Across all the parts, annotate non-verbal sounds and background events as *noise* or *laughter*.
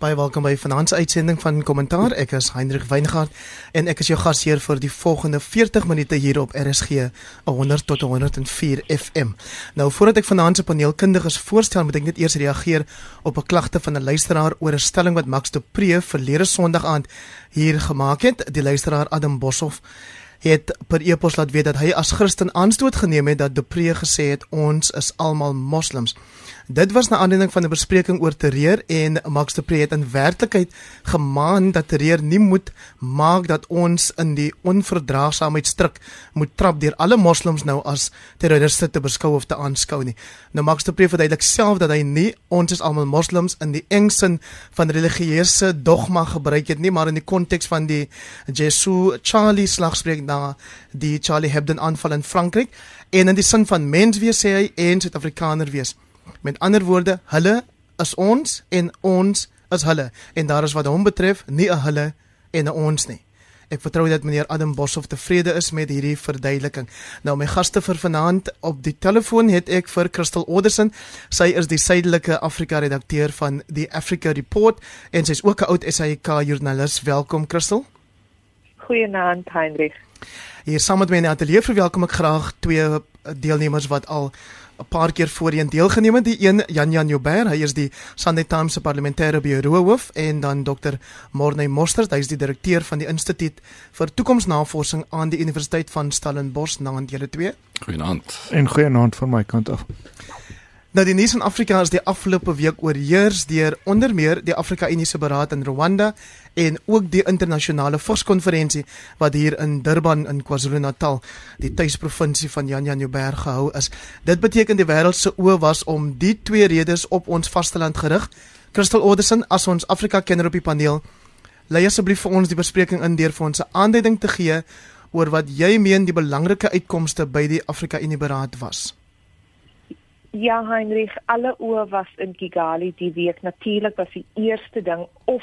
Baie welkom by vanaand se uitsending van Kommentaar. Ek is Hendrik Weingart en ek is jou gasheer vir die volgende 40 minute hier op RSG 100 tot 104 FM. Nou voordat ek vanaand se paneelkundiges voorstel, moet ek net eers reageer op 'n klagte van 'n luisteraar oor 'n stelling wat Max de Pre verlede Sondag aand hier gemaak het. Die luisteraar Adam Boshoff het per e-pos laat weet dat hy as Christen aanstoot geneem het dat de Pre gesê het ons is almal moslems. Dit was na aanleiding van 'n bespreking oor terreur en Max de Pre het in werklikheid gemaan dat terreur nie moet maak dat ons in die onverdraagsaamheid stryk moet trap deur alle moslems nou as terroriste te beskou of te aanskou nie. Nou Max de Pre verduidelik self dat hy nie ons is almal moslems in die engsin van religieuse dogma gebruik het nie, maar in die konteks van die Jesus Charlie slagspreuk na die Charlie Hebdo aanval in Frankryk en in die sin van mens wees sê hy en Suid-Afrikaner wees. Met ander woorde, hulle is ons en ons is hulle en daar is wat hom betref nie 'n hulle en 'n ons nie. Ek vertrou dat meneer Adam Boshoff tevrede is met hierdie verduideliking. Nou my gaste vir vanaand op die telefoon het ek vir Crystal Oderson. Sy is die Suidelike Afrika redakteur van die Africa Report en sy is ook 'n oud SAK joernalis. Welkom Crystal. Goeienaand Heinrich. Hier saam met my in die ateljee verwelkom ek graag twee deelnemers wat al 'n paar keer voorheen deelgeneem het. Die een Jan Jan Joubert, hy is die Sunday Times se parlementêre bureau hoof en dan Dr. Morney Mostert, hy is die direkteur van die Instituut vir Toekomsnavorsing aan die Universiteit van Stellenbosch, naand julle twee. Goeienaand. En goeienaand van my kant af. Nou die nuus in Afrika is die afgelope week oorheers deur onder meer die Afrika Unie se beraad in Rwanda en ook die internasionale viskonferensie wat hier in Durban in KwaZulu-Natal, die tuisprovinsie van Jan Jan Joubert gehou is. Dit beteken die wêreld se oë was om die twee redes op ons vasteland gerig. Crystal Oderson as ons Afrika kenner op die paneel, lei asseblief vir ons die bespreking in deur vir ons 'n aanduiding te gee oor wat jy meen die belangrike uitkomste by die Afrika Unie beraad was. Ja, Heinrich, alle oë was in Kigali die week. Natuurlik was die eerste ding of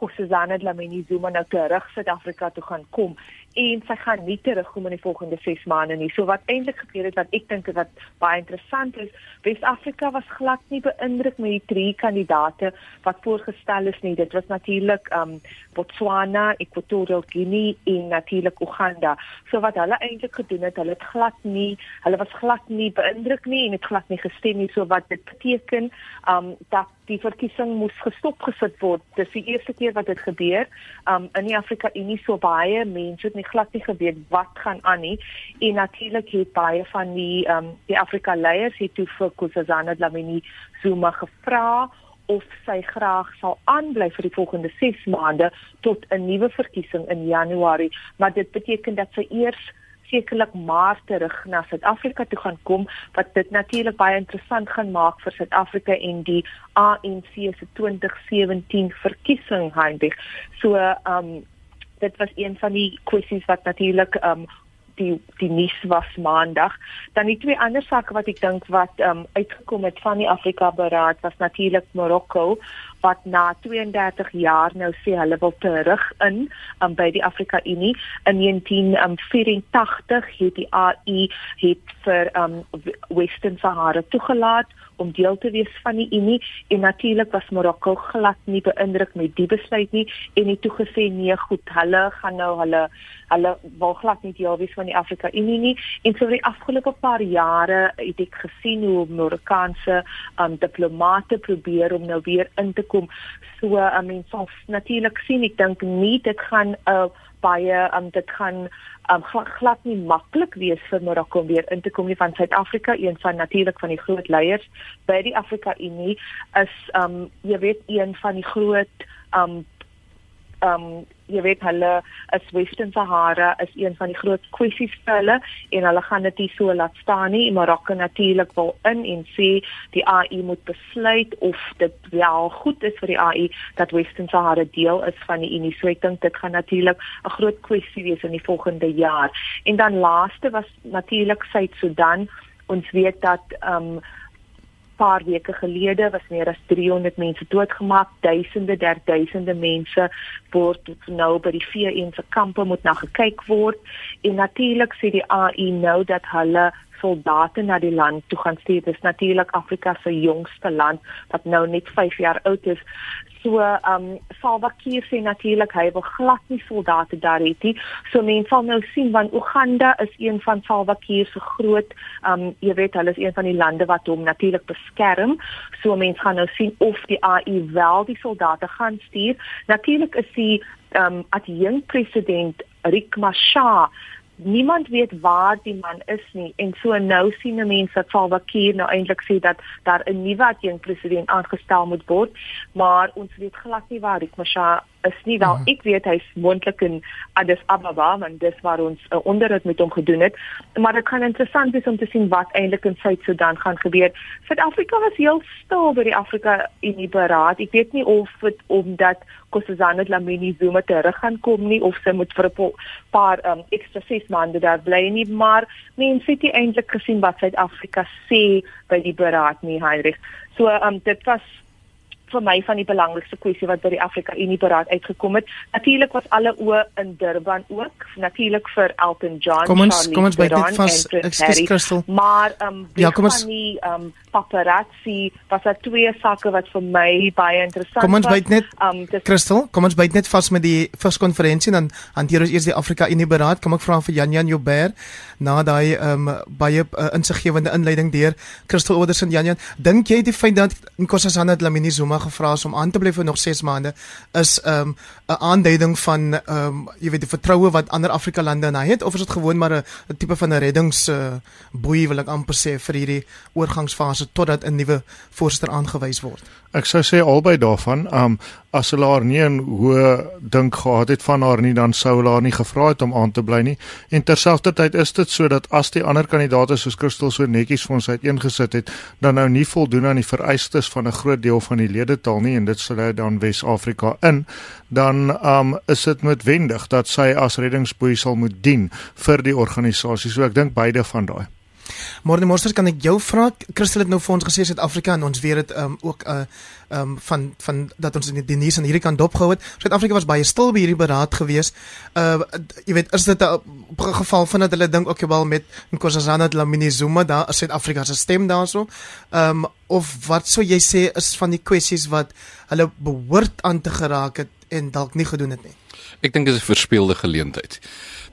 Kossazana Dlamini Zuma nou terug Suid-Afrika toe gaan kom en sy gaan nie terugkom in die volgende 6 maande nie. So wat eintlik gebeur het wat ek dink wat baie interessant is, Wes-Afrika was glad nie beïndruk met die drie kandidate wat voorgestel is nie. Dit was natuurlik um Botswana, Equatorial Guinea en natuurlik Uganda. So wat hulle eintlik gedoen het, hulle het glad nie, hulle was glad nie beïndruk nie en het glad nie gestem nie. So wat dit beteken, um dat die verkiesing moes gestop gesit word. Dis die eerste keer wat dit gebeur. Um in die Afrika Unie so baie mense het nie glad nie geweet wat gaan aan nie. En natuurlik het baie van die um die Afrika leiers het toe vir Kusazana Dlamini Zuma gevra of sy graag sal aanbly vir die volgende 6 maande tot 'n nuwe verkiesing in Januarie, maar dit beteken dat sy eers sekerlik maar terug na Suid-Afrika toe gaan kom wat dit natuurlik baie interessant gaan maak vir Suid-Afrika en die ANC se 2017 verkiesing Heinrich. So ehm um, dit was een van die kwessies wat natuurlik um, die die nuus was maandag. Dan die twee ander sake wat ek dink wat um, uitgekom het van die Afrika Beraad was natuurlik Marokko wat na 32 jaar nou sê hulle wil terug in um, by die Afrika Unie. In 1984 het die AU het vir um, Western Sahara toegelaat om deel te wees van die Unie en natuurlik was Marokko glad nie beïndruk met die besluit nie en het toegesê nee goed hulle gaan nou hulle hulle wil glad nie deel wees van die Afrika Unie nie. En so vir die afgelope paar jare het ek gesien hoe Marokkaanse um, diplomate probeer om nou weer in te kom. So I mean so natuurlik sien ek dink nie dit gaan 'n uh, baie um, dit gaan um, glad nie maklik wees vir Marokko om weer in te kom nie van Suid-Afrika, een van natuurlik van die groot leiers by die Afrika Unie is um jy weet een van die groot um um jy weet hulle as Western Sahara is een van die groot kwessies vir hulle en hulle gaan dit nie so laat staan nie. Marokko natuurlik wil in en sê die AU moet besluit of dit wel goed is vir die AU dat Western Sahara deel is van die Unie. So ek dink dit gaan natuurlik 'n groot kwessie wees in die volgende jaar. En dan laaste was natuurlik Suid-Sudan. Ons weet dat um paar weke gelede was meer as 300 mense doodgemaak, duisende der duisende mense word nou by die VN se kampe moet na gekyk word. En natuurlik sê die AU nou dat hulle soldate na die land toe gaan stuur. Dis natuurlik Afrika se jongste land wat nou net 5 jaar oud is. So ehm um, Salva Kiir sê natuurlik hy wil glad nie soldate daar hê nie. So mense sal nou sien want Uganda is een van Salva Kiir se groot ehm um, jy weet hulle is een van die lande wat hom natuurlik beskerm. So mense gaan nou sien of die AU wel die soldate gaan stuur. Natuurlik is die ehm um, adjunkt president Riek Machar Niemand weet waar die man is nie. En so nou sien mense dat Salva Kiir nou eintlik sê dat daar 'n nuwe adjunkt president aangestel moet word, maar ons weet glad nie waar Riek Machar is nie. Wel ek weet hy's moontlik in Addis Ababa want dis waar ons 'n uh, onderhoud met hom gedoen het. Maar dit gaan interessant wees om te sien wat eintlik in Suid-Sudan gaan gebeur. Suid-Afrika was heel stil by die Afrika Unie beraad. Ek weet nie of dit omdat Kossazana Dlamini Zuma terug gaan kom nie of sy moet vir 'n paar um, ekstra 6 maande daar bly nie maar mense het nie eintlik gesien wat Suid-Afrika sê by die beraad nie Heinrich. So um, dit was vir my van die belangrikste kwessie wat by die Afrika Unie beraad uitgekom het. Natuurlik was alle oë in Durban ook, natuurlik vir Elton John, kom ons, Charlie kom ons by dit vas, ekskuus Crystal. Maar ehm um, ja, kom ons die ehm um, paparazzi was daar twee sake wat vir my baie interessant was. Kom ons byt net um, dis, Crystal, kom ons byt net vas met die verskonferensie dan hanteer ons eers die Afrika Unie beraad. Kom ek vra vir Jan Jan Joubert na daai um, baie uh, insiggewende inleiding deur Crystal Oderson Jan Jan. Dink jy die feit dat Nkosazana Dlamini Zuma gevra is om aan te bly vir nog 6 maande is 'n um, aanduiding van um, jy weet die vertroue wat ander Afrika lande in hy het of is dit gewoon maar 'n tipe van 'n reddings uh, boei wil ek amper sê vir hierdie oorgangsfase totdat 'n nuwe voorsitter aangewys word. Ek sou sê albei daarvan, um as hulle haar nie 'n hoë dink gehad het van haar nie, dan sou hulle haar nie gevra het om aan te bly nie. En terselfdertyd is dit sodat as die ander kandidaate soos Christel so netjies vir ons uiteengesit het, dan nou nie voldoen aan die vereistes van 'n groot deel van die ledetal nie en dit sou dan Wes-Afrika in, dan um is dit noodwendig dat sy as reddingsboei sal moet dien vir die organisasie. So ek dink beide van daai. Môre môre kan ek jou vra Christel het nou vir ons gesê Suid-Afrika en ons weet dit um, ook uh um van van dat ons in die nuus aan hierdie kant dopgehou het. Suid-Afrika was baie stil by hierdie beraad gewees. Uh jy weet is dit 'n geval van dat hulle dink ook wel met Nkosazana Dlamini Zuma daar is Suid-Afrika se stem daarso. Um of wat sou jy sê is van die kwessies wat hulle behoort aan te geraak het en dalk nie gedoen het nie. Ek dink dit is 'n verspeelde geleentheid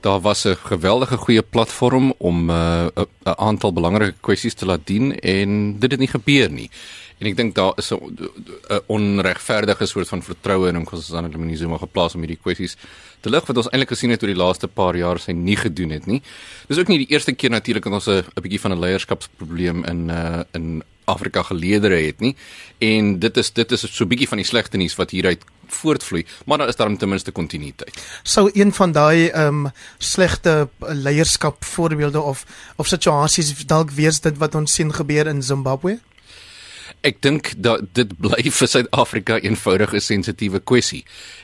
daar was 'n geweldige goeie platform om uh, 'n aantal belangrike kwessies te laat dien en dit het nie gebeur nie. En ek dink daar is 'n onregverdige soort van vertroue in ons as ander mense om geplaas om hierdie kwessies te lig wat ons eintlik gesien het oor die laaste paar jaar sy nie gedoen het nie. Dis ook nie die eerste keer natuurlik dat ons 'n bietjie van 'n leierskapsprobleem in uh in Afrika geleedere het nie. En dit is dit is so 'n bietjie van die slegte nuus wat hieruit voortvloei, maar daar is daar ten minste kontinuïteit. Sou een van daai ehm um, slegte leierskap voorbeelde of of situasies dalk wees dit wat ons sien gebeur in Zimbabwe? Ek dink dat dit bly vir Suid-Afrika eenvoudig 'n sensitiewe kwessie.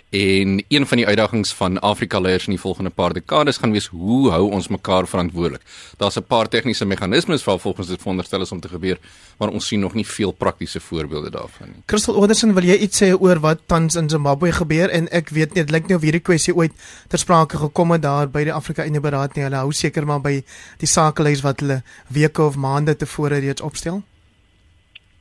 En een van die uitdagings van Afrika leiers in die volgende paar dekades gaan wees hoe hou ons mekaar verantwoordelik. Daar's 'n paar tegniese meganismes wat volgens dit veronderstel is om te gebeur, maar ons sien nog nie veel praktiese voorbeelde daarvan nie. Crystal Oderson, wil jy iets sê oor wat tans in Zimbabwe gebeur en ek weet nie, dit lyk nie of hierdie kwessie ooit ter sprake gekom het daar by die Afrika Unie beraad nie. Hulle hou seker maar by die sakelys wat hulle weke of maande tevore reeds opstel.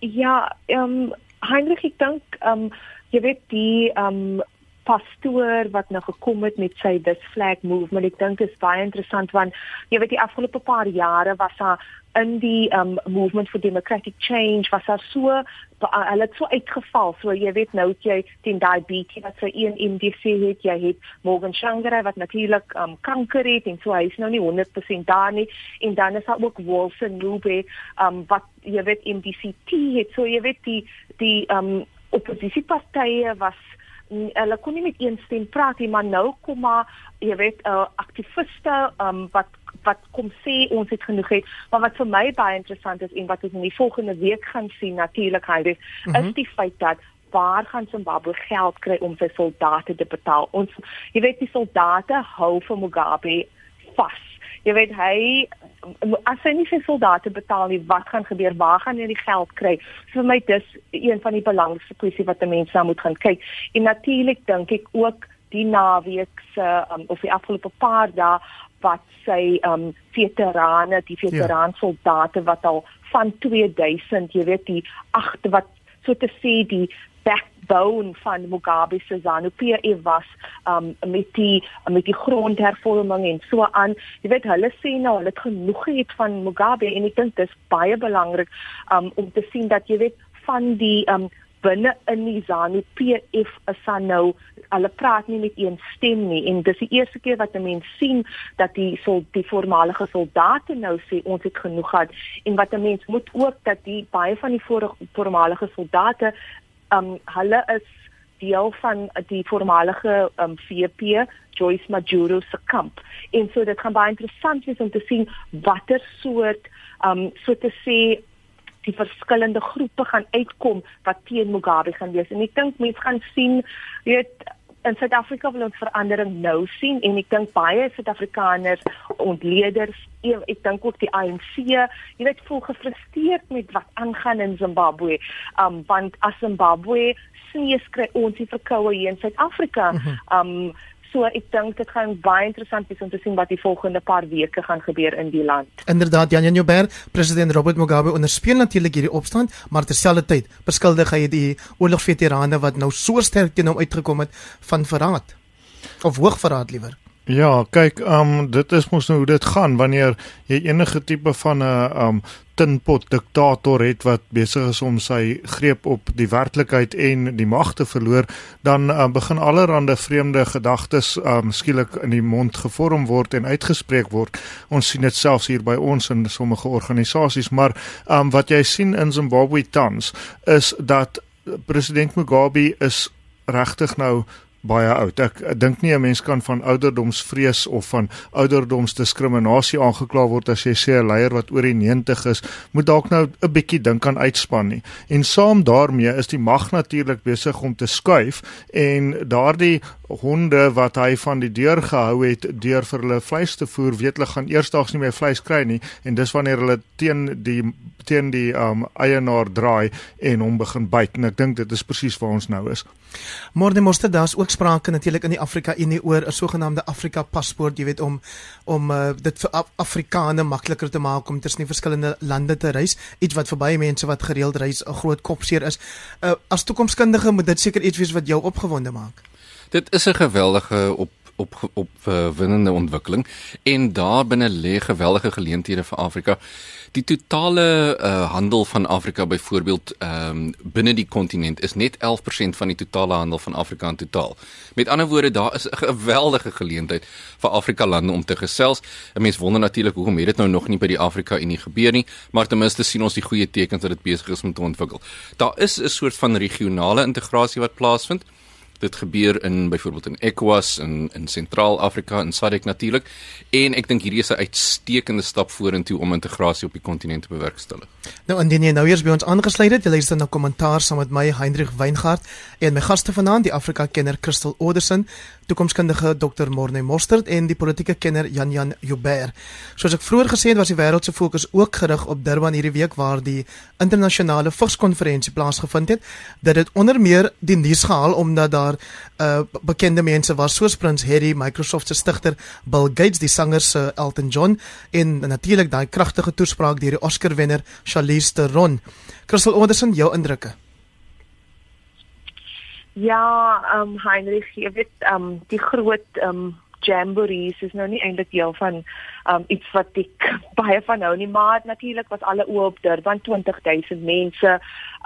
Ja, ehm um, Heinrich ek dink ehm um, jy weet die ehm um, pastoor wat nou gekom het met sy this flag movement. Ek dink dit is baie interessant want jy weet die afgelope paar jare was daar in die um movement for democratic change was daar so hulle het so uitgeval. So jy weet nou jy teen daai BT wat sy een MDC het, jy het Morgan Shangara wat natuurlik um kanker het en so hy is nou nie 100% daar nie en dan is daar ook Wilson Nube um wat jy weet MDCT het. So jy weet die die um oppositiepartye was hulle kon nie met een stem praat nie, maar nou kom maar jy weet uh, aktiviste um, wat wat kom sê ons het genoeg het, maar wat vir my baie interessant is en wat ons in die volgende week gaan sien natuurlik hy is, mm -hmm. is die feit dat waar gaan Zimbabwe geld kry om sy soldate te betaal? Ons jy weet die soldate hou vir Mugabe vas jy weet hy as hy nie sy soldate betaal nie, wat gaan gebeur? Waar gaan hy die geld kry? So vir my dis een van die belangrikste kwessies wat mense nou moet gaan kyk. En natuurlik dink ek ook die naweek se um, of die afgelope paar dae wat sy um veterane, die veteraan soldate wat al van 2000, jy weet die agte wat so te sê die backbone van Mugabe se ZANU-PF was um met die met die grondhervorming en so aan. Jy weet hulle sê nou hulle het genoeg gehad van Mugabe en ek dink dis baie belangrik um om te sien dat jy weet van die um binne in die ZANU-PF is nou hulle praat nie met een stem nie en dis die eerste keer wat 'n mens sien dat die sol die voormalige soldate nou sê ons het genoeg gehad en wat 'n mens moet ook dat die baie van die voormalige soldate um hulle is deel van die voormalige um VP Joyce Majuro se kamp. En so dit gaan baie interessant wees om te sien watter soort um so te sê die verskillende groepe gaan uitkom wat teen Mugabe gaan wees. En ek dink mense gaan sien weet in Suid-Afrika wil ons verandering nou sien en ek dink baie Suid-Afrikaners ontleeders ek dink ook die ANC jy weet voel gefrustreerd met wat aangaan in Zimbabwe. Um want as Zimbabwe sneeu kry ons die verkoue hier in Suid-Afrika. Um So ek dink dit gaan baie interessant wees om te sien wat die volgende paar weke gaan gebeur in die land. Inderdaad, Jan Joubert, president Robert Mugabe ondersteun natuurlik hierdie opstand, maar terselfdertyd beskuldig hy die oorlogveterane wat nou so sterk teen hom uitgekom het van verraad of hoogverraad liewer. Ja, kyk, um dit is mos nou hoe dit gaan wanneer jy enige tipe van 'n um tinpot diktator het wat besig is om sy greep op die werklikheid en die mag te verloor, dan um, begin allerlei vreemde gedagtes um skielik in die mond gevorm word en uitgespreek word. Ons sien dit selfs hier by ons in sommige organisasies, maar um wat jy sien in Zimbabwe tans is dat president Mugabe is regtig nou baie oud. Ek, ek dink nie 'n mens kan van ouderdomsvrees of van ouderdomsdiskriminasie aangekla word as jy sê 'n leier wat oor die 90 is, moet dalk nou 'n bietjie dink aan uitspan nie. En saam daarmee is die mag natuurlik besig om te skuif en daardie honde wat hy van die deur gehou het deur vir hulle vleis te voer, weet hulle gaan eersdaags nie meer vleis kry nie en dis wanneer hulle teen die teen die um eienaar draai en hom begin byt en ek dink dit is presies waar ons nou is. Môre moeste daar's ook sprake natuurlik in die Afrika Unie oor 'n sogenaamde Afrika paspoort, jy weet om om uh, dit vir Af Afrikane makliker te maak om tussen die verskillende lande te reis, iets wat vir baie mense wat gereeld reis 'n groot kopseer is. Uh, as toekomskundige moet dit seker iets wees wat jou opgewonde maak. Dit is 'n geweldige op op op uh, winnende ontwikkeling en daar binne lê geweldige geleenthede vir Afrika. Die totale uh, handel van Afrika byvoorbeeld ehm um, binne die kontinent is net 11% van die totale handel van Afrika in totaal. Met ander woorde, daar is 'n geweldige geleentheid vir Afrika lande om te gesels. 'n Mens wonder natuurlik hoekom het dit nou nog nie by die Afrika Unie gebeur nie, maar ten minste sien ons die goeie tekens dat dit besig is om te ontwikkel. Daar is 'n soort van regionale integrasie wat plaasvind dit gebeur in byvoorbeeld in ECOWAS in in Sentraal-Afrika en SADC natuurlik en ek dink hierdie is 'n uitstekende stap vorentoe om integrasie op die kontinent te bewerkstellig. Nou indien jy nou eers by ons aangesluit het, jy luister na kommentaar saam met my Hendrik Weingart en my gaste vanaand die Afrika kenner Christel Oderson toekomskundige Dr. Morne Mostert en die politieke kenner Jan Jan Joubert. Soos ek vroeër gesê het, was die wêreld se fokus ook gerig op Durban hierdie week waar die internasionale vigskonferensie plaasgevind het. Dit het onder meer die nuus gehaal omdat daar uh bekende mense was soos Prins Harry, Microsoft se stigter, Bill Gates, die sanger se Elton John en natuurlik daai kragtige toespraak deur die Oscar-wenner Charlize Theron. Crystal Anderson, jou indrukke? Ja, ehm um, Heinrich, jy weet ehm um, die groot ehm um, jamborees is nou nie eintlik deel van um iets wat ek *laughs* baie van hou nie maar natuurlik was alle oë op Durban 20000 mense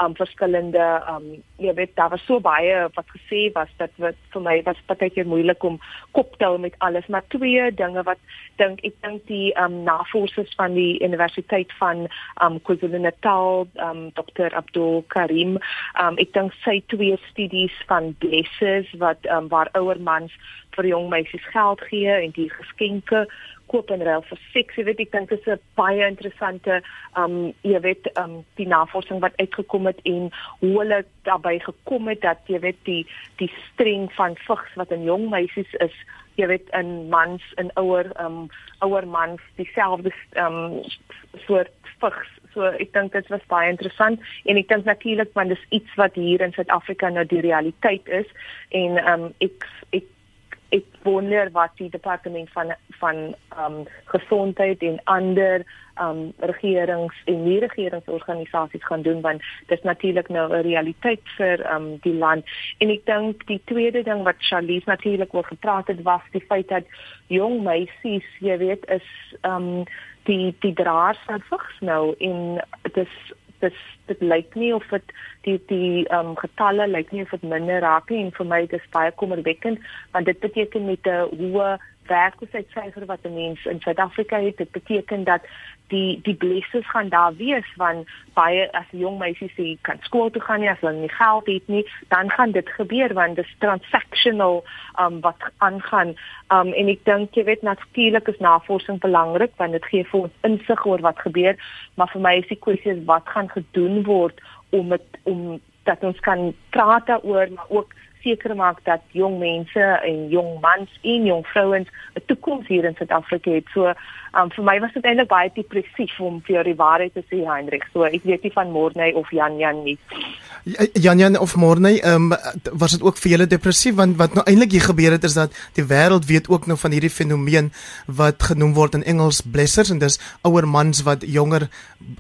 um verskillende um jy weet daar was so baie wat gesê was dat wat vir my was baie moeilik om kop te hou met alles maar twee dinge wat dink ek dink die um navorsers van die universiteit van um KwaZulu-Natal um Dr Abdul Karim um ek dink sy twee studies van blessers wat um waar ouer mans vir jong meisies geld gee en die geskenke koop en ruil vir seks. Jy weet ek dink dit is 'n baie interessante um jy weet um die navorsing wat uitgekom het en hoe hulle daarbey gekom het dat jy weet die die streng van vigs wat in jong meisies is jy weet in mans en ouer um ouer mans dieselfde um soort vigs so ek dink dit was baie interessant en ek dink natuurlik want dis iets wat hier in Suid-Afrika nou die realiteit is en um ek ek ek wonder wat die departement van van ehm um, gesondheid en ander ehm um, regerings en nie regeringsorganisasies gaan doen want dit is natuurlik nou 'n realiteit vir ehm um, die land. En ek dink die tweede ding wat Charlize natuurlik oor gepraat het was die feit dat jong meisies jy weet is ehm um, die die draers van vigs nou. En dit is dit dit lyk nie of dit die die ehm um, getalle lyk nie of dit minder raak nie en vir my dis baie kommerwekkend want dit beteken met 'n hoë werkloosheidssyfer wat 'n mens in Suid-Afrika het dit beteken dat die die blessings gaan daar wees van baie as jong meisies sê kan skool toe gaan nie as hulle nie geld het nie dan gaan dit gebeur want dit is transactional um, wat aangaan. Um, en ek dink jy weet natuurlik is navorsing belangrik want dit gee vir ons insig oor wat gebeur maar vir my is die kwessie wat gaan gedoen word om het, om dat ons kan praat daaroor maar ook seker maak dat jong mense en jong mans en jong vrouens 'n toekoms hier in Suid-Afrika het. So, um, vir my was dit eintlik baie depressief om vir die waarheid te sê, Hendrik. So, ek weet nie van Morney of Jan Jan nie. Jan Jan of Morney, ehm um, was dit ook vir julle depressief want wat nou eintlik hier gebeur het is dat die wêreld weet ook nou van hierdie fenomeen wat genoem word in Engels blessers en dis ouer mans wat jonger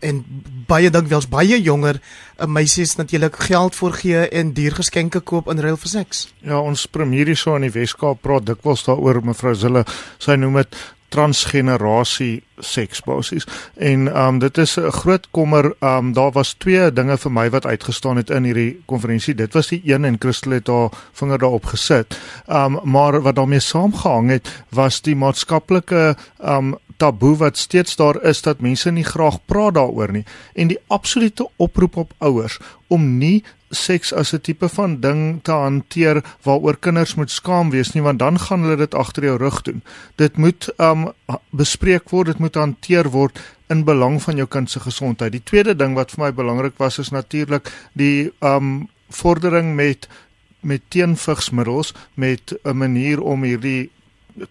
en baie dink wels baie jonger uh, meisies natuurlik geld voorgee en duur geskenke koop in ruil vir seks. Ja, ons premier hier so in die Weskaap praat dikwels daaroor mevrou Zille. Sy noem dit transgenerasie seks basies. En ehm um, dit is 'n groot kommer. Ehm um, daar was twee dinge vir my wat uitgestaan het in hierdie konferensie. Dit was die een en Christel het haar vinger daarop gesit. Ehm um, maar wat daarmee saamgehang het was die maatskaplike ehm um, taboe wat steeds daar is dat mense nie graag praat daaroor nie en die absolute oproep op ouers om nie seks as 'n tipe van ding te hanteer waaroor kinders moet skaam wees nie want dan gaan hulle dit agter jou rug doen. Dit moet um bespreek word, dit moet hanteer word in belang van jou kind se gesondheid. Die tweede ding wat vir my belangrik was is natuurlik die um vordering met met teenvigsmiddels met 'n manier om hierdie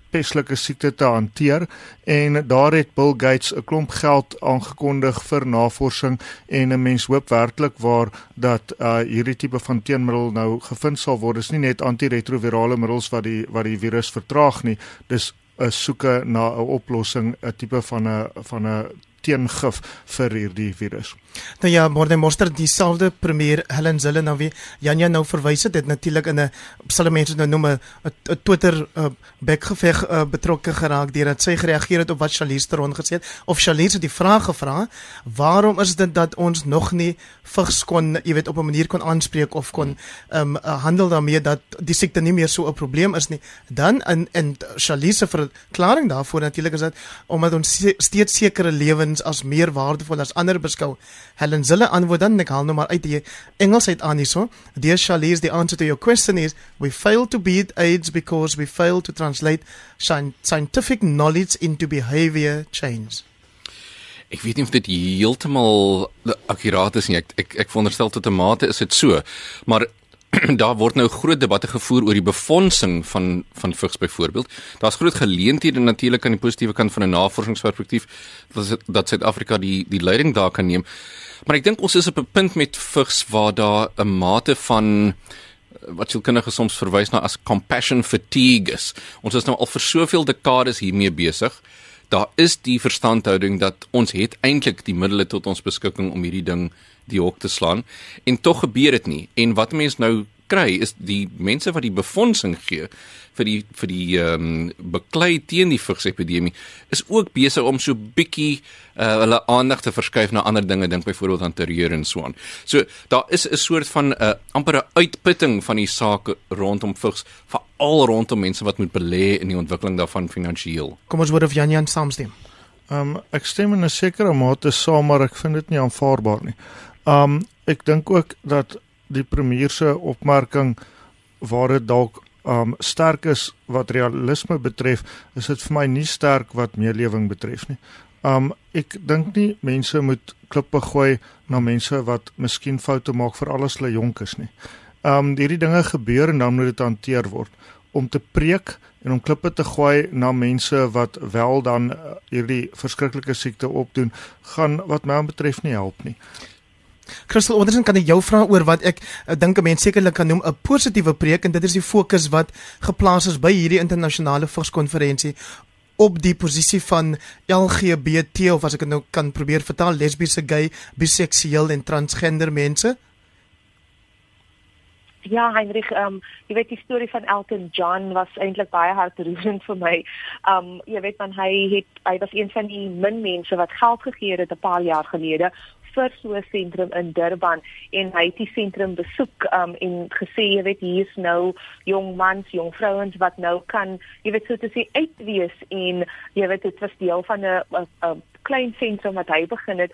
peslike siekte te hanteer en daar het Bill Gates 'n klomp geld aangekondig vir navorsing en 'n mens hoop werklik waar dat uh hierdie tipe van teenmiddel nou gevind sal word. Dit is nie net antiretrovirale middels wat die wat die virus vertraag nie. Dis 'n soeke na 'n oplossing, 'n tipe van 'n van 'n teengif vir hierdie virus. Nou ja, Morde Monster dieselfde premier Helen Zille nou weer Janja nou verwys het dit natuurlik in 'n sal mense nou noem 'n Twitter uh, bekgeveg uh, betrokke geraak deurdat sy gereageer het op wat Charlize Theron gesê het of Charlize het die vraag gevra waarom is dit dat ons nog nie vigs kon jy weet op 'n manier kon aanspreek of kon um, uh, handel daarmee dat die siekte nie meer so 'n probleem is nie? Dan in in Charlize verklaring daarvoor natuurlik is dat omdat ons steeds sekere lewens as meer waardevol as ander beskou Helen Zille antwoord dan ek haal nou maar uit die Engels uit aan hierso. Dear Charlize, the answer to your question is we fail to beat AIDS because we fail to translate scientific knowledge into behavior change. Ek weet nie of dit heeltemal akkuraat is nie. Ek ek ek veronderstel tot 'n mate is dit so. Maar *clears throat* daar word nou groot debatte gevoer oor die befondsing van van vigs byvoorbeeld. Daar's groot geleenthede natuurlik aan die positiewe kant van 'n navorsingsperspektief dat Suid-Afrika die die leiding daar kan neem. Maar ek dink ons is op 'n punt met vigs waar daar 'n mate van wat jy kinders soms verwys na as compassion fatigue is. Ons is nou al vir soveel dekades hiermee besig. Daar is die verstandhouding dat ons het eintlik die middele tot ons beskikking om hierdie ding die hok te slaan en tog gebeur dit nie. En wat mense nou kry is die mense wat die befondsing gee vir die vir die ehm um, beklei teen die vigsepidemie is ook besig om so bietjie uh, hulle aandag te verskuif na ander dinge dink byvoorbeeld aan terreur en so aan. So daar is 'n soort van 'n uh, ampere uitputting van die saak rondom vigs veral rondom mense wat moet belê in die ontwikkeling daarvan finansiëel. Kom ons hoor of Jan Jan saamstem. Ehm um, ek stem in 'n sekere mate saam maar ek vind dit nie aanvaarbaar nie. Um, ek dink ook dat die premier se opmerking waar dit dalk um sterk is wat realisme betref, is dit vir my nie sterk wat meelewing betref nie. Um ek dink nie mense moet klippe gooi na mense wat miskien foute maak vir alles hulle jonk is nie. Um hierdie dinge gebeur en dan moet dit hanteer word om te preek en om klippe te gooi na mense wat wel dan uh, hierdie verskriklike siekte opdoen, gaan wat my betref nie help nie. Christel Ondersen kan ek jou vra oor wat ek, ek dink 'n mens sekerlik kan noem 'n positiewe preek en dit is die fokus wat geplaas is by hierdie internasionale vigskonferensie op die posisie van LGBT of as ek dit nou kan probeer vertaal lesbiese, gay, biseksueel en transgender mense. Ja, Heinrich, ehm um, jy weet die storie van Elton John was eintlik baie hartroerend vir my. Ehm um, jy weet man hy het hy was een van die min mense wat geld gegee het 'n paar jaar gelede vir so 'n sentrum in Durban en hy het die sentrum besoek um, en gesê jy weet hier's nou jong mans, jong vrouens wat nou kan jy weet so te sê uitwees en jy weet dit was deel van 'n klein sentrum wat hy begin het.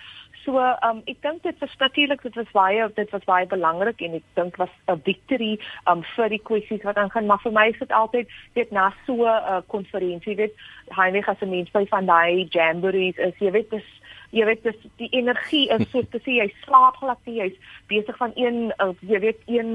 So um ek dink dit was natuurlik dit was baie dit was baie belangrik en ek dink was 'n victory um vir die kwessies wat aangaan. Maar vir my is dit altyd weet na so 'n uh, konferensie weet Heinrich as 'n mens by van daai jamborees is jy weet dis jy weet dis die energie is so te sê jy slaap glad nie jy's besig van een uh, jy weet een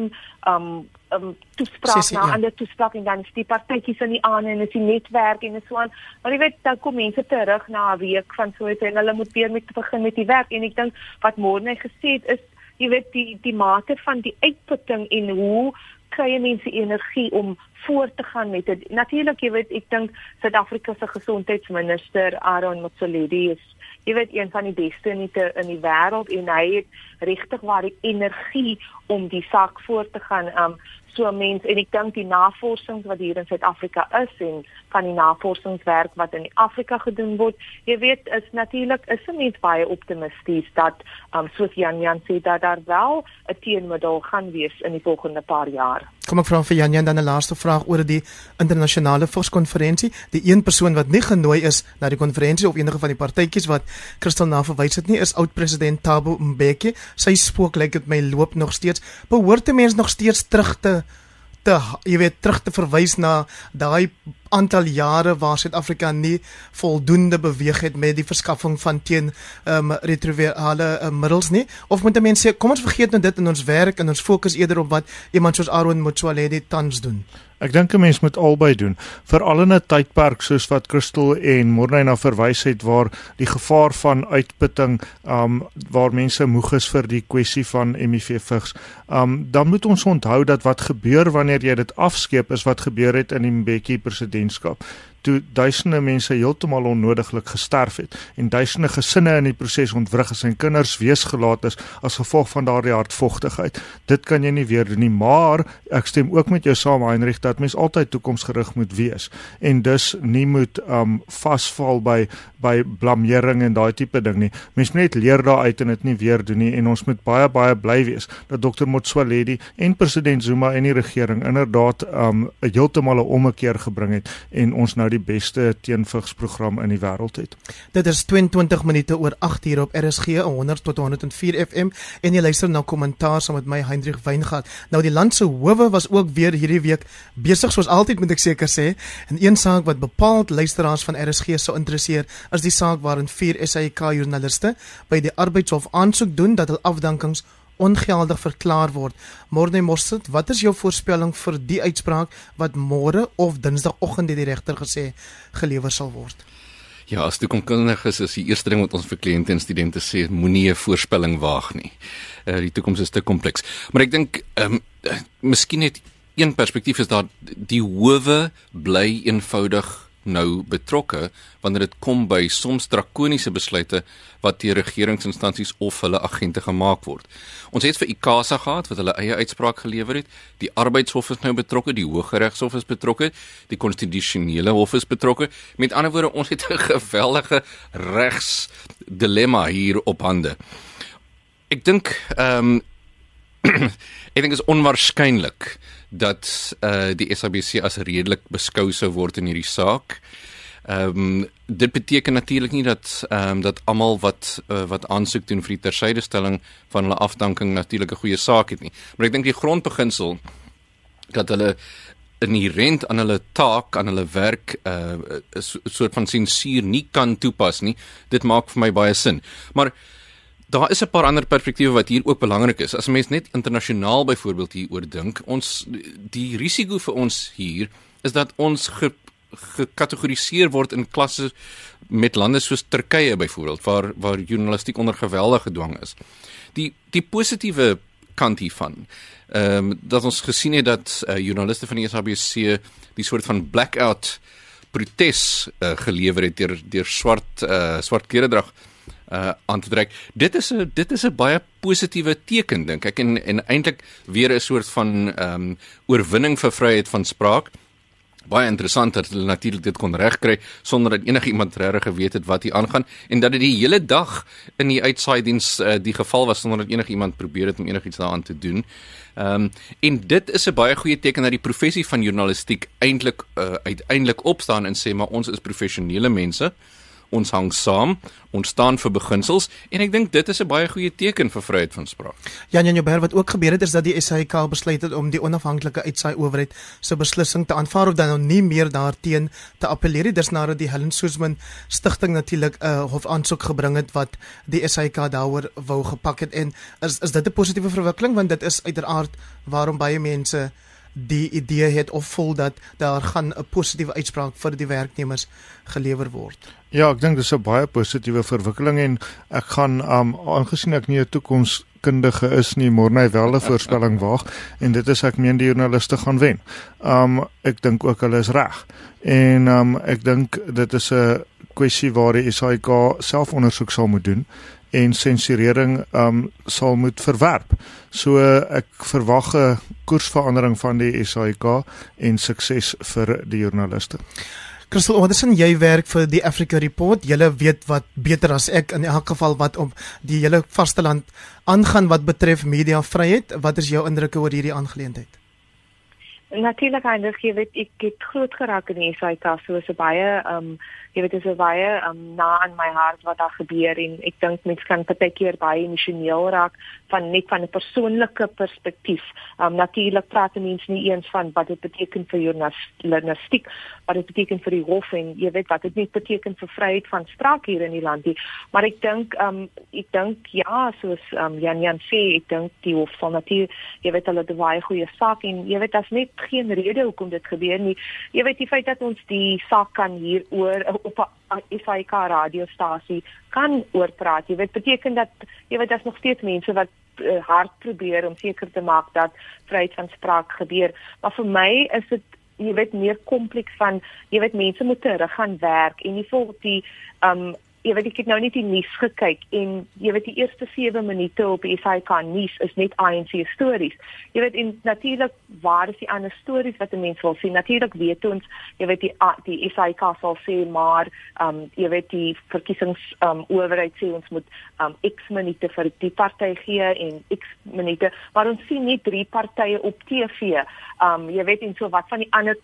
um um toespraak na ja. ander toespraak en dan is die partytjies in die aan en is die netwerk en so aan maar jy weet dan kom mense terug na 'n week van so iets en hulle moet weer met begin met die werk en ek dink wat môre gesê het is jy weet die die mate van die uitputting en hoe kry mense energie om voort te gaan met dit. Natuurlik, jy weet, ek dink Suid-Afrika se gesondheidsminister Aaron Motsoaledi is jy weet een van die beste in die in die wêreld en hy het regtig waar die energie om die saak voort te gaan. Um so mense en ek dink die navorsing wat hier in Suid-Afrika is en van die navorsingswerk wat in Afrika gedoen word, jy weet is natuurlik is se mens baie optimisties dat um soos Jan Jan sê dat daar wel 'n teenmiddel gaan wees in die volgende paar jaar. Kom ek vra vir Jan Jan dan 'n laaste vraag oor die internasionale vigskonferensie. Die een persoon wat nie genooi is na die konferensie of enige van die partytjies wat Christel na verwys het nie, is oud-president Thabo Mbeki. Sy spook lyk dit my loop nog steeds. Behoort 'n mens nog steeds terug te te jy weet terug te verwys na daai aantal jare waar Suid-Afrika nie voldoende beweeg het met die verskaffing van teen um, retrovirale uh, middels nie. Of moet mense sê kom ons vergeet nou dit in ons werk en ons fokus eerder op wat iemand soos Aaron Motsoaledi tans doen. Ek dink 'n mens moet albei doen, veral in 'n tydperk soos wat Christel en Morney na verwys het waar die gevaar van uitputting, um waar mense moeg is vir die kwessie van HIV vigs. Um dan moet ons onthou dat wat gebeur wanneer jy dit afskeep is wat gebeur het in die Mbeki presidentskap toe duisende mense heeltemal onnodiglik gesterf het en duisende gesinne in die proses ontwrig is en kinders weesgelaat is as gevolg van daardie hartvogtigheid. Dit kan jy nie weer doen nie, maar ek stem ook met jou saam Heinrich dat mens altyd toekomsgerig moet wees en dus nie moet um vasval by by blameering en daai tipe ding nie. Mens moet net leer daaruit en dit nie weer doen nie en ons moet baie baie bly wees dat Dr. Motsoaledi en president Zuma en die regering inderdaad um heeltemal 'n ommekeer gebring het en ons nou die beste teenvigsprogram in die wêreld het. Dit is 22 minute oor 8 hier op RSG 100 tot 104 FM en jy luister na kommentaar saam met my Hendrik Weingart. Nou die land se howe was ook weer hierdie week besig soos altyd moet ek seker sê en een saak wat bepaald luisteraars van RSG sou interesseer is die saak waarin vier SAK joernaliste by die arbeidshof aansoek doen dat hul afdankings ongeldig verklaar word. Môre Morsit, wat is jou voorspelling vir die uitspraak wat môre of Dinsdagoggend deur die regter gesê gelewer sal word? Ja, as toekomkundiges is die eerste ding wat ons vir kliënte en studente sê, moenie 'n voorspelling waag nie. Uh die toekoms is te kompleks. Maar ek dink ehm um, uh, miskien net een perspektief is dat die howe bly eenvoudig nou betrokke wanneer dit kom by soms drakoniese besluite wat deur regeringsinstansies of hulle agente gemaak word. Ons het vir ICASA gehad wat hulle eie uitspraak gelewer het. Die arbeidshof is nou betrokke, die Hooggeregshof is betrokke, die konstitusionele hof is betrokke. Met ander woorde, ons het *laughs* 'n geweldige regs dilemma hier op hande. Ek dink ehm um, *clears throat* ek dink is onwaarskynlik dat uh die SABC as redelik beskou sou word in hierdie saak. Ehm um, dit beteken natuurlik nie dat ehm um, dat almal wat uh, wat aansoek doen vir die tersydestelling van hulle afdanking natuurlik 'n goeie saak het nie. Maar ek dink die grondbeginsel dat hulle inherent aan hulle taak, aan hulle werk 'n uh, soort van sensuur nie kan toepas nie. Dit maak vir my baie sin. Maar Daar is 'n paar ander perspektiewe wat hier ook belangrik is. As 'n mens net internasionaal byvoorbeeld hieroor dink, ons die risiko vir ons hier is dat ons ge, gekategoriseer word in klasse met lande soos Turkye byvoorbeeld waar waar journalistiek onder geweldige dwang is. Die die positiewe kant hiervan. Ehm um, dat ons gesien het dat uh, joernaliste van die SABC die soort van blackout protes uh, gelewer het deur deur swart uh, swart klere drag uh aan te trek. Dit is 'n dit is 'n baie positiewe teken dink ek en en eintlik weer 'n soort van ehm um, oorwinning vir vryheid van spraak baie interessant dat hulle natuurlik dit kon regkry sonder dat enigiemand regtig geweet het wat hier aangaan en dat dit die hele dag in die uitsaai diens uh, die geval was sonder dat enigiemand probeer het om enigiets daaraan te doen. Ehm um, en dit is 'n baie goeie teken dat die professie van journalistiek eintlik uh, uiteindelik opstaan en sê maar ons is professionele mense ons hang saam, ons staan vir beginsels en ek dink dit is 'n baie goeie teken vir vryheid van spraak. Jan Jan Joubert wat ook gebeur het is dat die SAIK besluit het om die onafhanklike uitsaai owerheid se beslissing te aanvaar of dan nou nie meer daarteen te appeleer nie. Dis nadat die Helen Suzman stigting natuurlik 'n uh, hof aansoek gebring het wat die SAIK daaroor wou gepak het en is is dit 'n positiewe verwikkeling want dit is uiteraard waarom baie mense die idee het of voel dat daar gaan 'n positiewe uitspraak vir die werknemers gelewer word. Ja, ek dink dis 'n baie positiewe verwikkeling en ek gaan um aangesien ek nie 'n toekomskundige is nie, môre net wel 'n voorspelling waag en dit is ek meen die joernaliste gaan wen. Um ek dink ook hulle is reg. En um ek dink dit is 'n kwessie waar die SAIK self ondersoek sal moet doen en sensurering um sal moet verwerp. So ek verwag 'n koersverandering van die SAIK en sukses vir die joernaliste. Christel Anderson, jy werk vir die Africa Report. Jy weet wat beter as ek in elk geval wat om die hele vasteland aangaan wat betref mediavryheid. Wat is jou indrukke oor hierdie aangeleentheid? Natuurlik, ek weet ek het groot geraak in die SAIK, so is 'n baie um jy weet dit is baie um, na aan my hart wat daar gebeur en ek dink mense kan partykeer baie emosioneel raak van net van 'n persoonlike perspektief. Um natuurlik praat mense nie eens van wat dit beteken vir journalistiek, wat dit beteken vir die hof en jy weet wat dit net beteken vir vryheid van spraak hier in die land nie. Maar ek dink um ek dink ja, soos um Jan Jan sê, ek dink die hof van natuurlik jy weet hulle het 'n baie goeie saak en jy weet daar's net geen rede hoekom dit gebeur nie. Jy weet die feit dat ons die saak kan hier oor op 'n IFK radiostasie kan oorpraat. Jy weet beteken dat jy weet daar's nog steeds mense wat uh, hard probeer om seker te maak dat vryheid van spraak gebeur. Maar vir my is dit jy weet meer kompleks van jy weet mense moet terug gaan werk en nie vir die um jy weet ek het nou net die nuus gekyk en jy weet die eerste 7 minute op SAK nuus is net ANC stories. Jy weet en natuurlik waar is die ander stories wat 'n mens wil sien? Natuurlik weet ons, jy weet die die SAK sal sê maar ehm um, jy weet die verkiesings ehm um, owerheid sê ons moet ehm um, X minute vir die party gee en X minute, maar ons sien net drie partye op TV. Ehm um, jy weet en so wat van die ander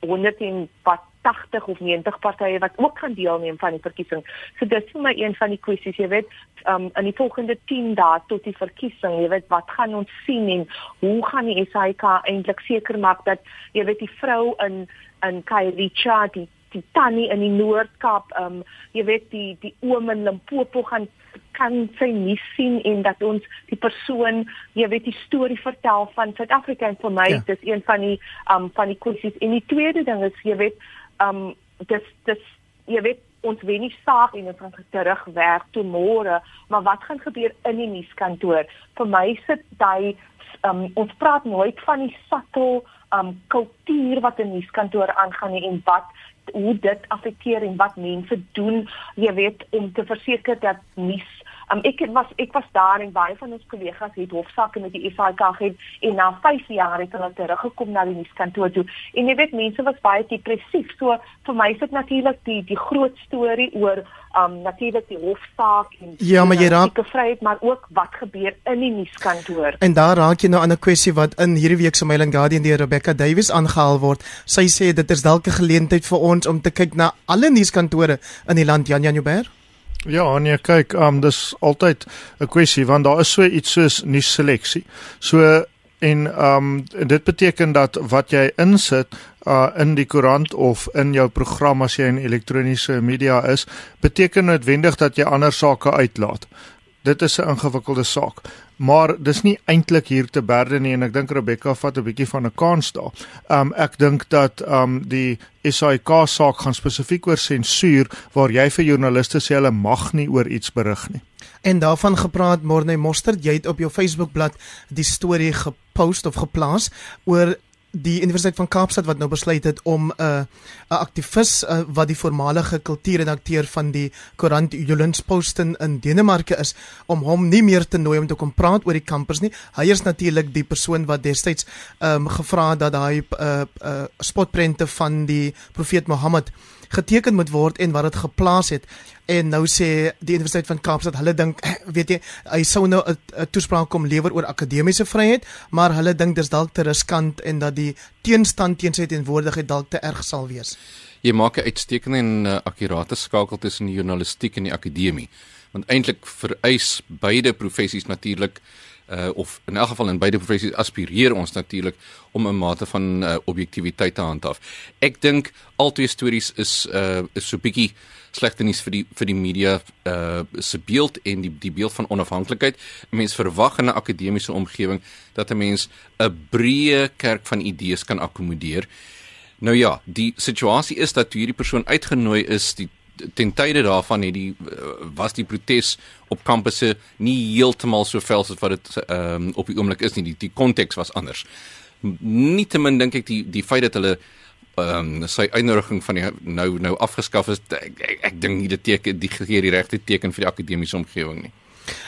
100 en wat 80 of 90 partye wat ook gaan deelneem van die verkiesing. So dis vir my een van die kwessies, jy weet, um in die volgende 10 dae tot die verkiesing, jy weet, wat gaan ons sien en hoe gaan die SAK eintlik seker maak dat jy weet die vrou in in Kailicha die die tannie in die Noord-Kaap, um jy weet die die oom in Limpopo gaan kan sy nie sien en dat ons die persoon, jy weet die storie vertel van Suid-Afrika en vir my ja. dis een van die um van die kwessies. En die tweede ding is jy weet um dis dis jy weet ons weet nie saak en ons terug werk toe môre, maar wat gaan gebeur in die nuuskantoor? Vir my sit daai um ons praat nooit van die subtle um kultuur wat in nuuskantoor aangaan en wat hoe dit affekteer en wat mense doen, jy weet om te verseker dat nuus Um, ek was ek was daar en baie van ons kollegas het hofsaake met die FIK gehad en na 5 jaar het hulle teruggekom na die nuuskantoor toe. En jy weet mense was baie depressief. So vir my is dit natuurlik die die groot storie oor um natuurlik die hofsaak en Ja, maar jy raak gevryheid, maar ook wat gebeur in die nuuskantoor. En daar raak jy nou aan 'n kwessie wat in hierdie week se Mailing Guardian deur Rebecca Davies aangehaal word. Sy sê dit is dalk 'n geleentheid vir ons om te kyk na alle nuuskantore in die land Jan Jan Joubert. Ja, nee, kyk, um dis altyd 'n kwessie want daar is so iets soos nuus seleksie. So en um dit beteken dat wat jy insit uh in die koerant of in jou program as jy in elektroniese media is, beteken noodwendig dat jy ander sake uitlaat. Dit is 'n ingewikkelde saak. Maar dis nie eintlik hier te berde nie en ek dink Rebecca vat 'n bietjie van 'n kans daar. Um ek dink dat um die SAIK saak gaan spesifiek oor sensuur waar jy vir joernaliste sê hulle mag nie oor iets berig nie. En daarvan gepraat Morne Mostert, jy het op jou Facebookblad die storie gepost of geplaas oor die Universiteit van Kaapstad wat nou besluit het om 'n uh, 'n aktivis uh, wat die voormalige kultuurredakteur van die koerant Jyllands-Posten in Denemarke is om hom nie meer te nooi om te kom praat oor die kampus nie. Hy is natuurlik die persoon wat destyds ehm um, gevra het dat daai uh, uh, spotprente van die profeet Mohammed geteken moet word en wat dit geplaas het. En nou sê die Universiteit van Kaapstad, hulle dink, *clears throat* weet jy, hy sou nou 'n toespraak kom lewer oor akademiese vryheid, maar hulle dink dis dalk te riskant en dat die teenstand teen sy teenwoordigheid dalk te erg sal wees. Jy maak 'n uitstekende en uh, akkurate skakel tussen die journalistiek en die akademie. Want eintlik vereis beide professies natuurlik uh of in elk geval in beide professies aspireer ons natuurlik om 'n mate van uh, objektiviteit te handhaaf. Ek dink al twee stories is uh is so bietjie slegte nuus vir die vir die media uh se beeld en die die beeld van onafhanklikheid. Mense verwag in 'n akademiese omgewing dat 'n mens 'n breë kerk van idees kan akkommodeer. Nou ja, die situasie is dat hierdie persoon uitgenooi is die ten tye daarvan het die was die protes op kampusse nie heeltemal so vel as wat dit ehm um, op die oomblik is nie. Die die konteks was anders. Nietemin dink ek die die feit dat hulle ehm um, sy uitnodiging van die nou nou afgeskaf is ek ek, ek dink nie dit teken die gee die regte teken vir die akademiese omgewing nie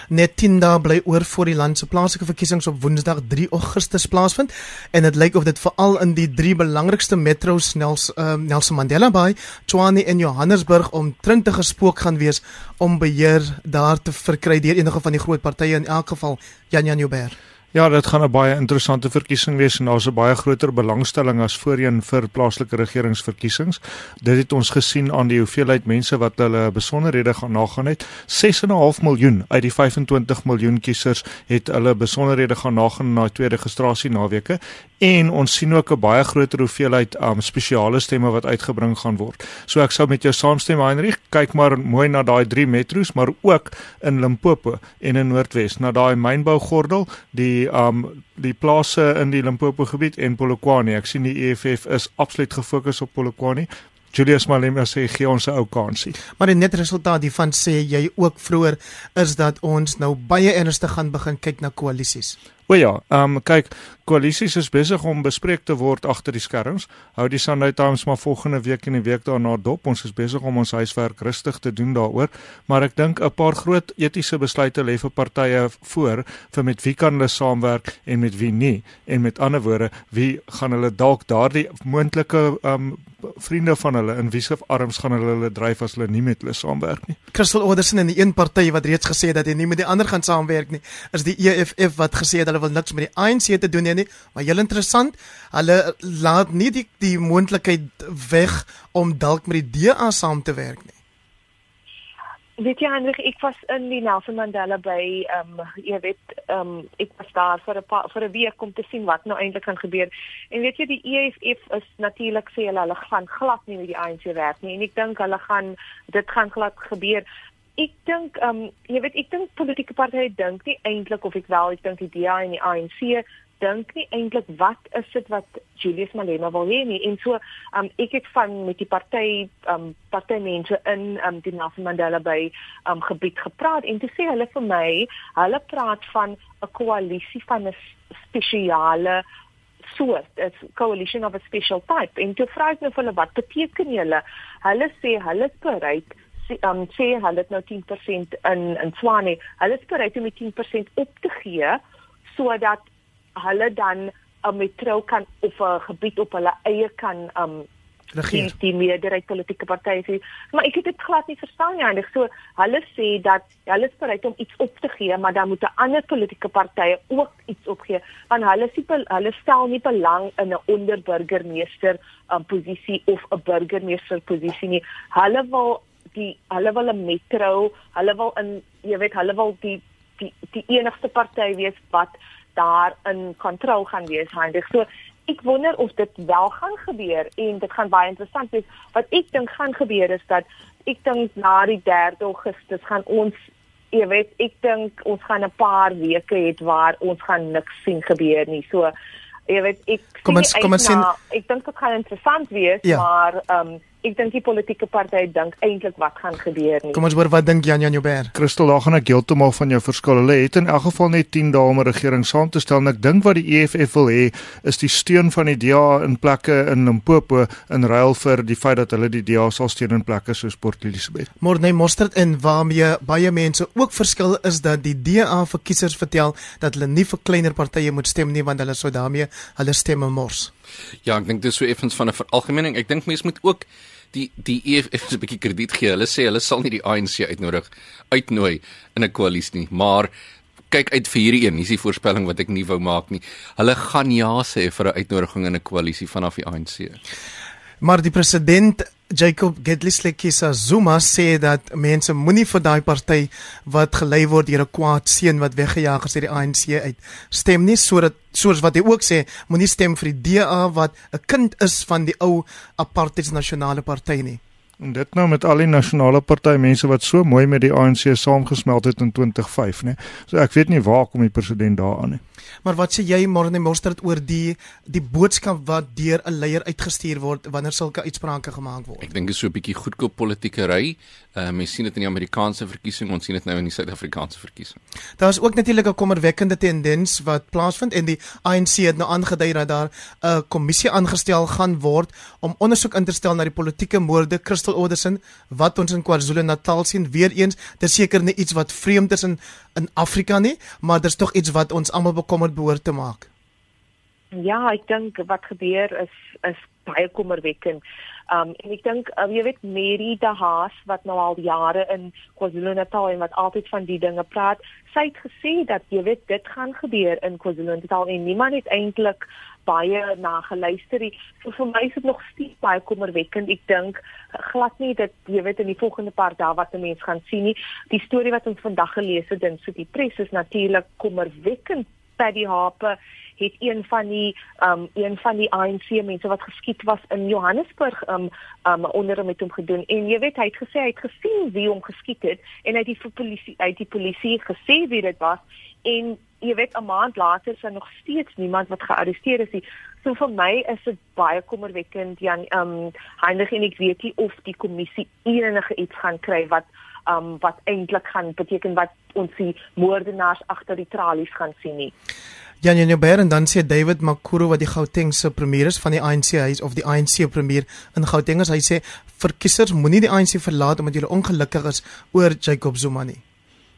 Net 10 dae bly oor voor die land se plaaslike verkiesings op Woensdag 3 Augustus plaasvind en dit lyk of dit veral in die drie belangrikste metros Nels uh, Nelson Mandela Bay, Tshwane en Johannesburg om trinte gespook gaan wees om beheer daar te verkry deur enige van die groot partye in elk geval Jan Jan Joubert. Ja, dit gaan 'n baie interessante verkiesing wees en daar's 'n baie groter belangstelling as voorheen vir plaaslike regeringsverkiesings. Dit het ons gesien aan die hoeveelheid mense wat hulle besonderhede gaan nagaan het. 6.5 miljoen uit die 25 miljoen kiesers het hulle besonderhede gaan nagaan na twee registrasie naweke en ons sien ook 'n baie groter hoeveelheid um spesiale stemme wat uitgebring gaan word. So ek sou met jou saamstem Heinrich, kyk maar mooi na daai drie metros, maar ook in Limpopo en in Noordwes, na daai mynbougordel, die um die plase in die Limpopo gebied en Polokwane. Ek sien die EFF is absoluut gefokus op Polokwane. Julius Malema sê gee ons 'n ou kansie. Maar die net resultaat hiervan sê jy ook vroeër is dat ons nou baie ernstig gaan begin kyk na koalisies. O ja, ehm um, kyk, koalisies is besig om bespreek te word agter die skerms. Hou die Sunday Times maar volgende week en die week daarna dop. Ons is besig om ons huiswerk rustig te doen daaroor, maar ek dink 'n paar groot etiese besluite lê vir partye voor vir met wie kan hulle saamwerk en met wie nie. En met ander woorde, wie gaan hulle dalk daardie moontlike ehm um, vriende van hulle in wie se arms gaan hulle hulle dryf as hulle nie met hulle saamwerk nie. Crystal Orderson en die een party wat reeds gesê het dat hy nie met die ander gaan saamwerk nie, is die EFF wat gesê het hulle wil niks met die ANC te doen nie, maar heel interessant, hulle laat nie die die moontlikheid weg om dalk met die DA saam te werk nie. Weet jy Hendrik, ek was in die Nelson Mandela by ehm um, jy weet ehm um, ek was daar vir 'n vir 'n week om te sien wat nou eintlik gaan gebeur. En weet jy die EFF is natuurlik sê hulle hulle gaan glad nie met die ANC werk nie en ek dink hulle gaan dit gaan glad gebeur ek dink ehm um, jy weet ek dink politieke partye dink nie eintlik of ek wel ek dink die DA en die ANC dink nie eintlik wat is dit wat Julius Malema wil hê nie en so ehm um, ek het van met die party ehm um, partymense in ehm um, die Nelson Mandela Bay ehm um, gebied gepraat en toe sê hulle vir my hulle praat van 'n koalisie van 'n spesiale soort, 'n coalition of a special type. En toe vra ek nou vir hulle wat beteken julle? Hulle sê hulle is bereid um, sê hulle het nou 10% in in Swane. Hulle is bereid om die 10% op te gee sodat hulle dan 'n metro kan of 'n gebied op hulle eie kan um regeer. Die, die meerderheid politieke partye sê, maar ek het dit glad nie verstaan nie eintlik. So hulle sê dat hulle is bereid om iets op te gee, maar dan moet 'n ander politieke partye ook iets opgee want hulle sê hulle stel nie belang in 'n onderburgermeester um, posisie of 'n burgemeester posisie nie. Hulle wil die hulle wil 'n metro, hulle wil in jy weet hulle wil die die die enigste party wees wat daar in kontrol gaan wees handig. So ek wonder of dit wel gaan gebeur en dit gaan baie interessant wees. Wat ek dink gaan gebeur is dat ek dink na die 3 Augustus gaan ons jy weet, ek dink ons gaan 'n paar weke hê waar ons gaan niks sien gebeur nie. So jy weet, ek kom ons kom ons sien ek dink dit gaan interessant wees, ja. maar ehm um, ek dink die politieke partye dink eintlik wat gaan gebeur nie. Kom ons hoor wat dink Jan Jan Joubert? Christel, daar gaan ek heeltemal van jou verskil. Hulle het in elk geval net 10 dae om 'n regering saam te stel en ek dink wat die EFF wil hê is die steun van die DA in plekke in Limpopo in ruil vir die feit dat hulle die DA sal steun in plekke soos Port Elizabeth. Morne Mostert en waarmee baie mense ook verskil is dat die DA vir kiesers vertel dat hulle nie vir kleiner partye moet stem nie want hulle sou daarmee hulle stemme mors. Ja, ek dink dis so effens van 'n veralgemening. Ek dink mense moet ook die die EFF 'n bietjie krediet gee. Hulle sê hulle sal nie die ANC uitnodig uitnooi in 'n koalisie nie, maar kyk uit vir hierdie een. Hier's die voorspelling wat ek nie wou maak nie. Hulle gaan ja sê vir 'n uitnodiging in 'n koalisie vanaf die ANC. Maar die president Jacob Gedlislekisa Zuma sê dat mense moenie vir daai party wat gelei word deur 'n kwaad seun wat weggejaag is uit die ANC uit stem nie sodat soos wat hy ook sê moenie stem vir die DA wat 'n kind is van die ou apartheid nasionale party nie. En dit nou met al die nasionale party mense wat so mooi met die ANC saamgesmelt het in 2005, né? So ek weet nie waar kom die president daaraan nie. Maar wat sê jy Marnie Mostert oor die die boodskap wat deur 'n leier uitgestuur word wanneer sulke uitsprake gemaak word? Ek dink dit is so 'n bietjie goedkoop politiekery. Uh mens sien dit in die Amerikaanse verkiesing, ons sien dit nou in die Suid-Afrikaanse verkiesing. Daar is ook natuurlik 'n kommerwekkende tendens wat plaasvind en die ANC het nou aangedui dat daar 'n kommissie aangestel gaan word om ondersoek in te stel na die politieke moorde Crystal Orderson wat ons in KwaZulu-Natal sien. Weereens, dit seker nie iets wat vreemd is in in Afrika nie, maar dit is tog iets wat ons almal bekommerd behoort te maak. Ja, ek dink wat gebeur is is baie kommerwekkend. Um en ek dink um, jy weet Mary de Haas wat nou al jare in KwaZulu-Natal en wat altyd van die dinge praat, sy het gesê dat jy weet dit gaan gebeur in KwaZulu-Natal en niemand het eintlik baie na geluister nie. So vir my is dit nog steeds baie kommerwekkend. Ek dink glad nie dat jy weet in die volgende paar dae wat 'n mens gaan sien nie. Die storie wat ons vandag gelees het in so die pres is natuurlik kommerwekkend. Paddy Harper het een van die um een van die ANC mense wat geskiet was in Johannesburg um um onder met hom gedoen en jy weet hy het gesê hy het gesien wie hom geskiet het en hy het die polisie uit die polisie gesê wie dit was en jy weet 'n maand later is daar nog steeds niemand wat gearresteer is nie. So vir my is dit baie kommerwekkend Jan um Heinrich en ek weet nie of die kommissie enige iets gaan kry wat um wat eintlik gaan beteken wat ons die moordenaars agter die tralies gaan sien nie. Jan Jan Joubert en dan sê David Makuro wat die Gauteng se premier is van die ANC huis of die ANC premier in Gauteng is hy sê verkiesers moenie die ANC verlaat omdat hulle ongelukkig is oor Jacob Zuma nie.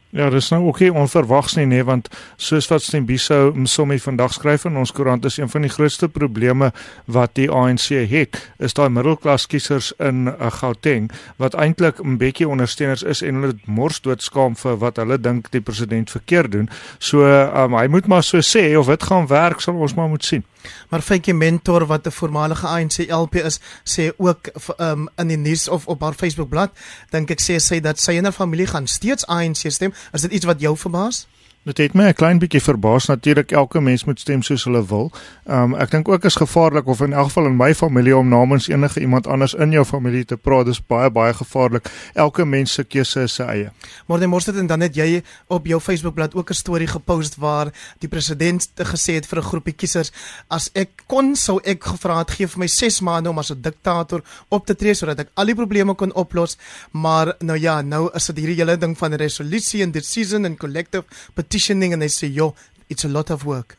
Ja, dis nou ook nie onverwags nie, nee, want soos wat Stembiso Msomi vandag skryf in ons koerant is een van die grootste probleme wat die ANC het, is daai middelklas kiesers in uh, Gauteng wat eintlik 'n bietjie ondersteuners is en hulle mors doodskaam vir wat hulle dink die president verkeerd doen. So um, hy moet maar so sê of dit gaan werk, sal ons maar moet sien. Maar Faitjie Mentor wat 'n voormalige ANC LP is, sê ook um, in die nuus of op haar Facebookblad, dink ek sê sy dat sy en haar familie gaan steeds ANC stem. Is dit iets wat jou verbaas? Dit het my 'n klein bietjie verbaas natuurlik elke mens moet stem soos hulle wil. Um ek dink ook is gevaarlik of in elk geval in my familie om namens enige iemand anders in jou familie te praat, dis baie baie gevaarlik. Elke mens se keuse is sy eie. Maar dan moes dit en dan het jy op jou Facebookblad ook 'n storie gepost waar die president gesê het vir 'n groepie kiesers as ek kon sou ek gevra het gee vir my 6 maande om as 'n diktator op te tree sodat ek al die probleme kon oplos. Maar nou ja, nou is dit hierdie hele ding van resolusie en decision en collective petitioning and they say, "Yo, it's a lot of work."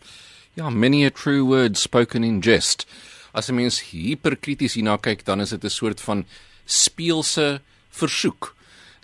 Ja, many a true word spoken in jest. As 'n mens hiperkrities hierna kyk, dan is dit 'n soort van speelse versoek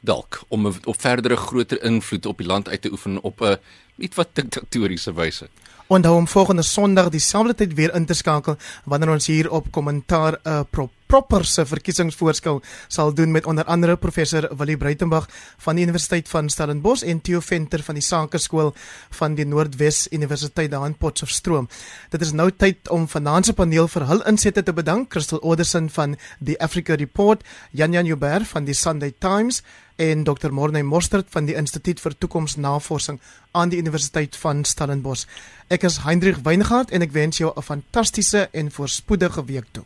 dalk om 'n op verdere groter invloed op die land uit te oefen op 'n iets wat diktatoriese wyse. Onthou om volgende Sondag dieselfde tyd weer in te skakel wanneer ons hier op kommentaar 'n uh, prop proper se verkiesingsvoorskou sal doen met onder andere professor Willie Breitenberg van die Universiteit van Stellenbosch en Theo Venter van die Sakeskool van die Noordwes Universiteit daar in Potchefstroom. Dit is nou tyd om vanaand se paneel vir hul insette te bedank. Crystal Oderson van die Africa Report, Jan Jan Joubert van die Sunday Times en Dr. Morney Mostert van die Instituut vir Toekomsnavorsing aan die Universiteit van Stellenbosch. Ek is Hendrik Weingart en ek wens jou 'n fantastiese en voorspoedige week toe.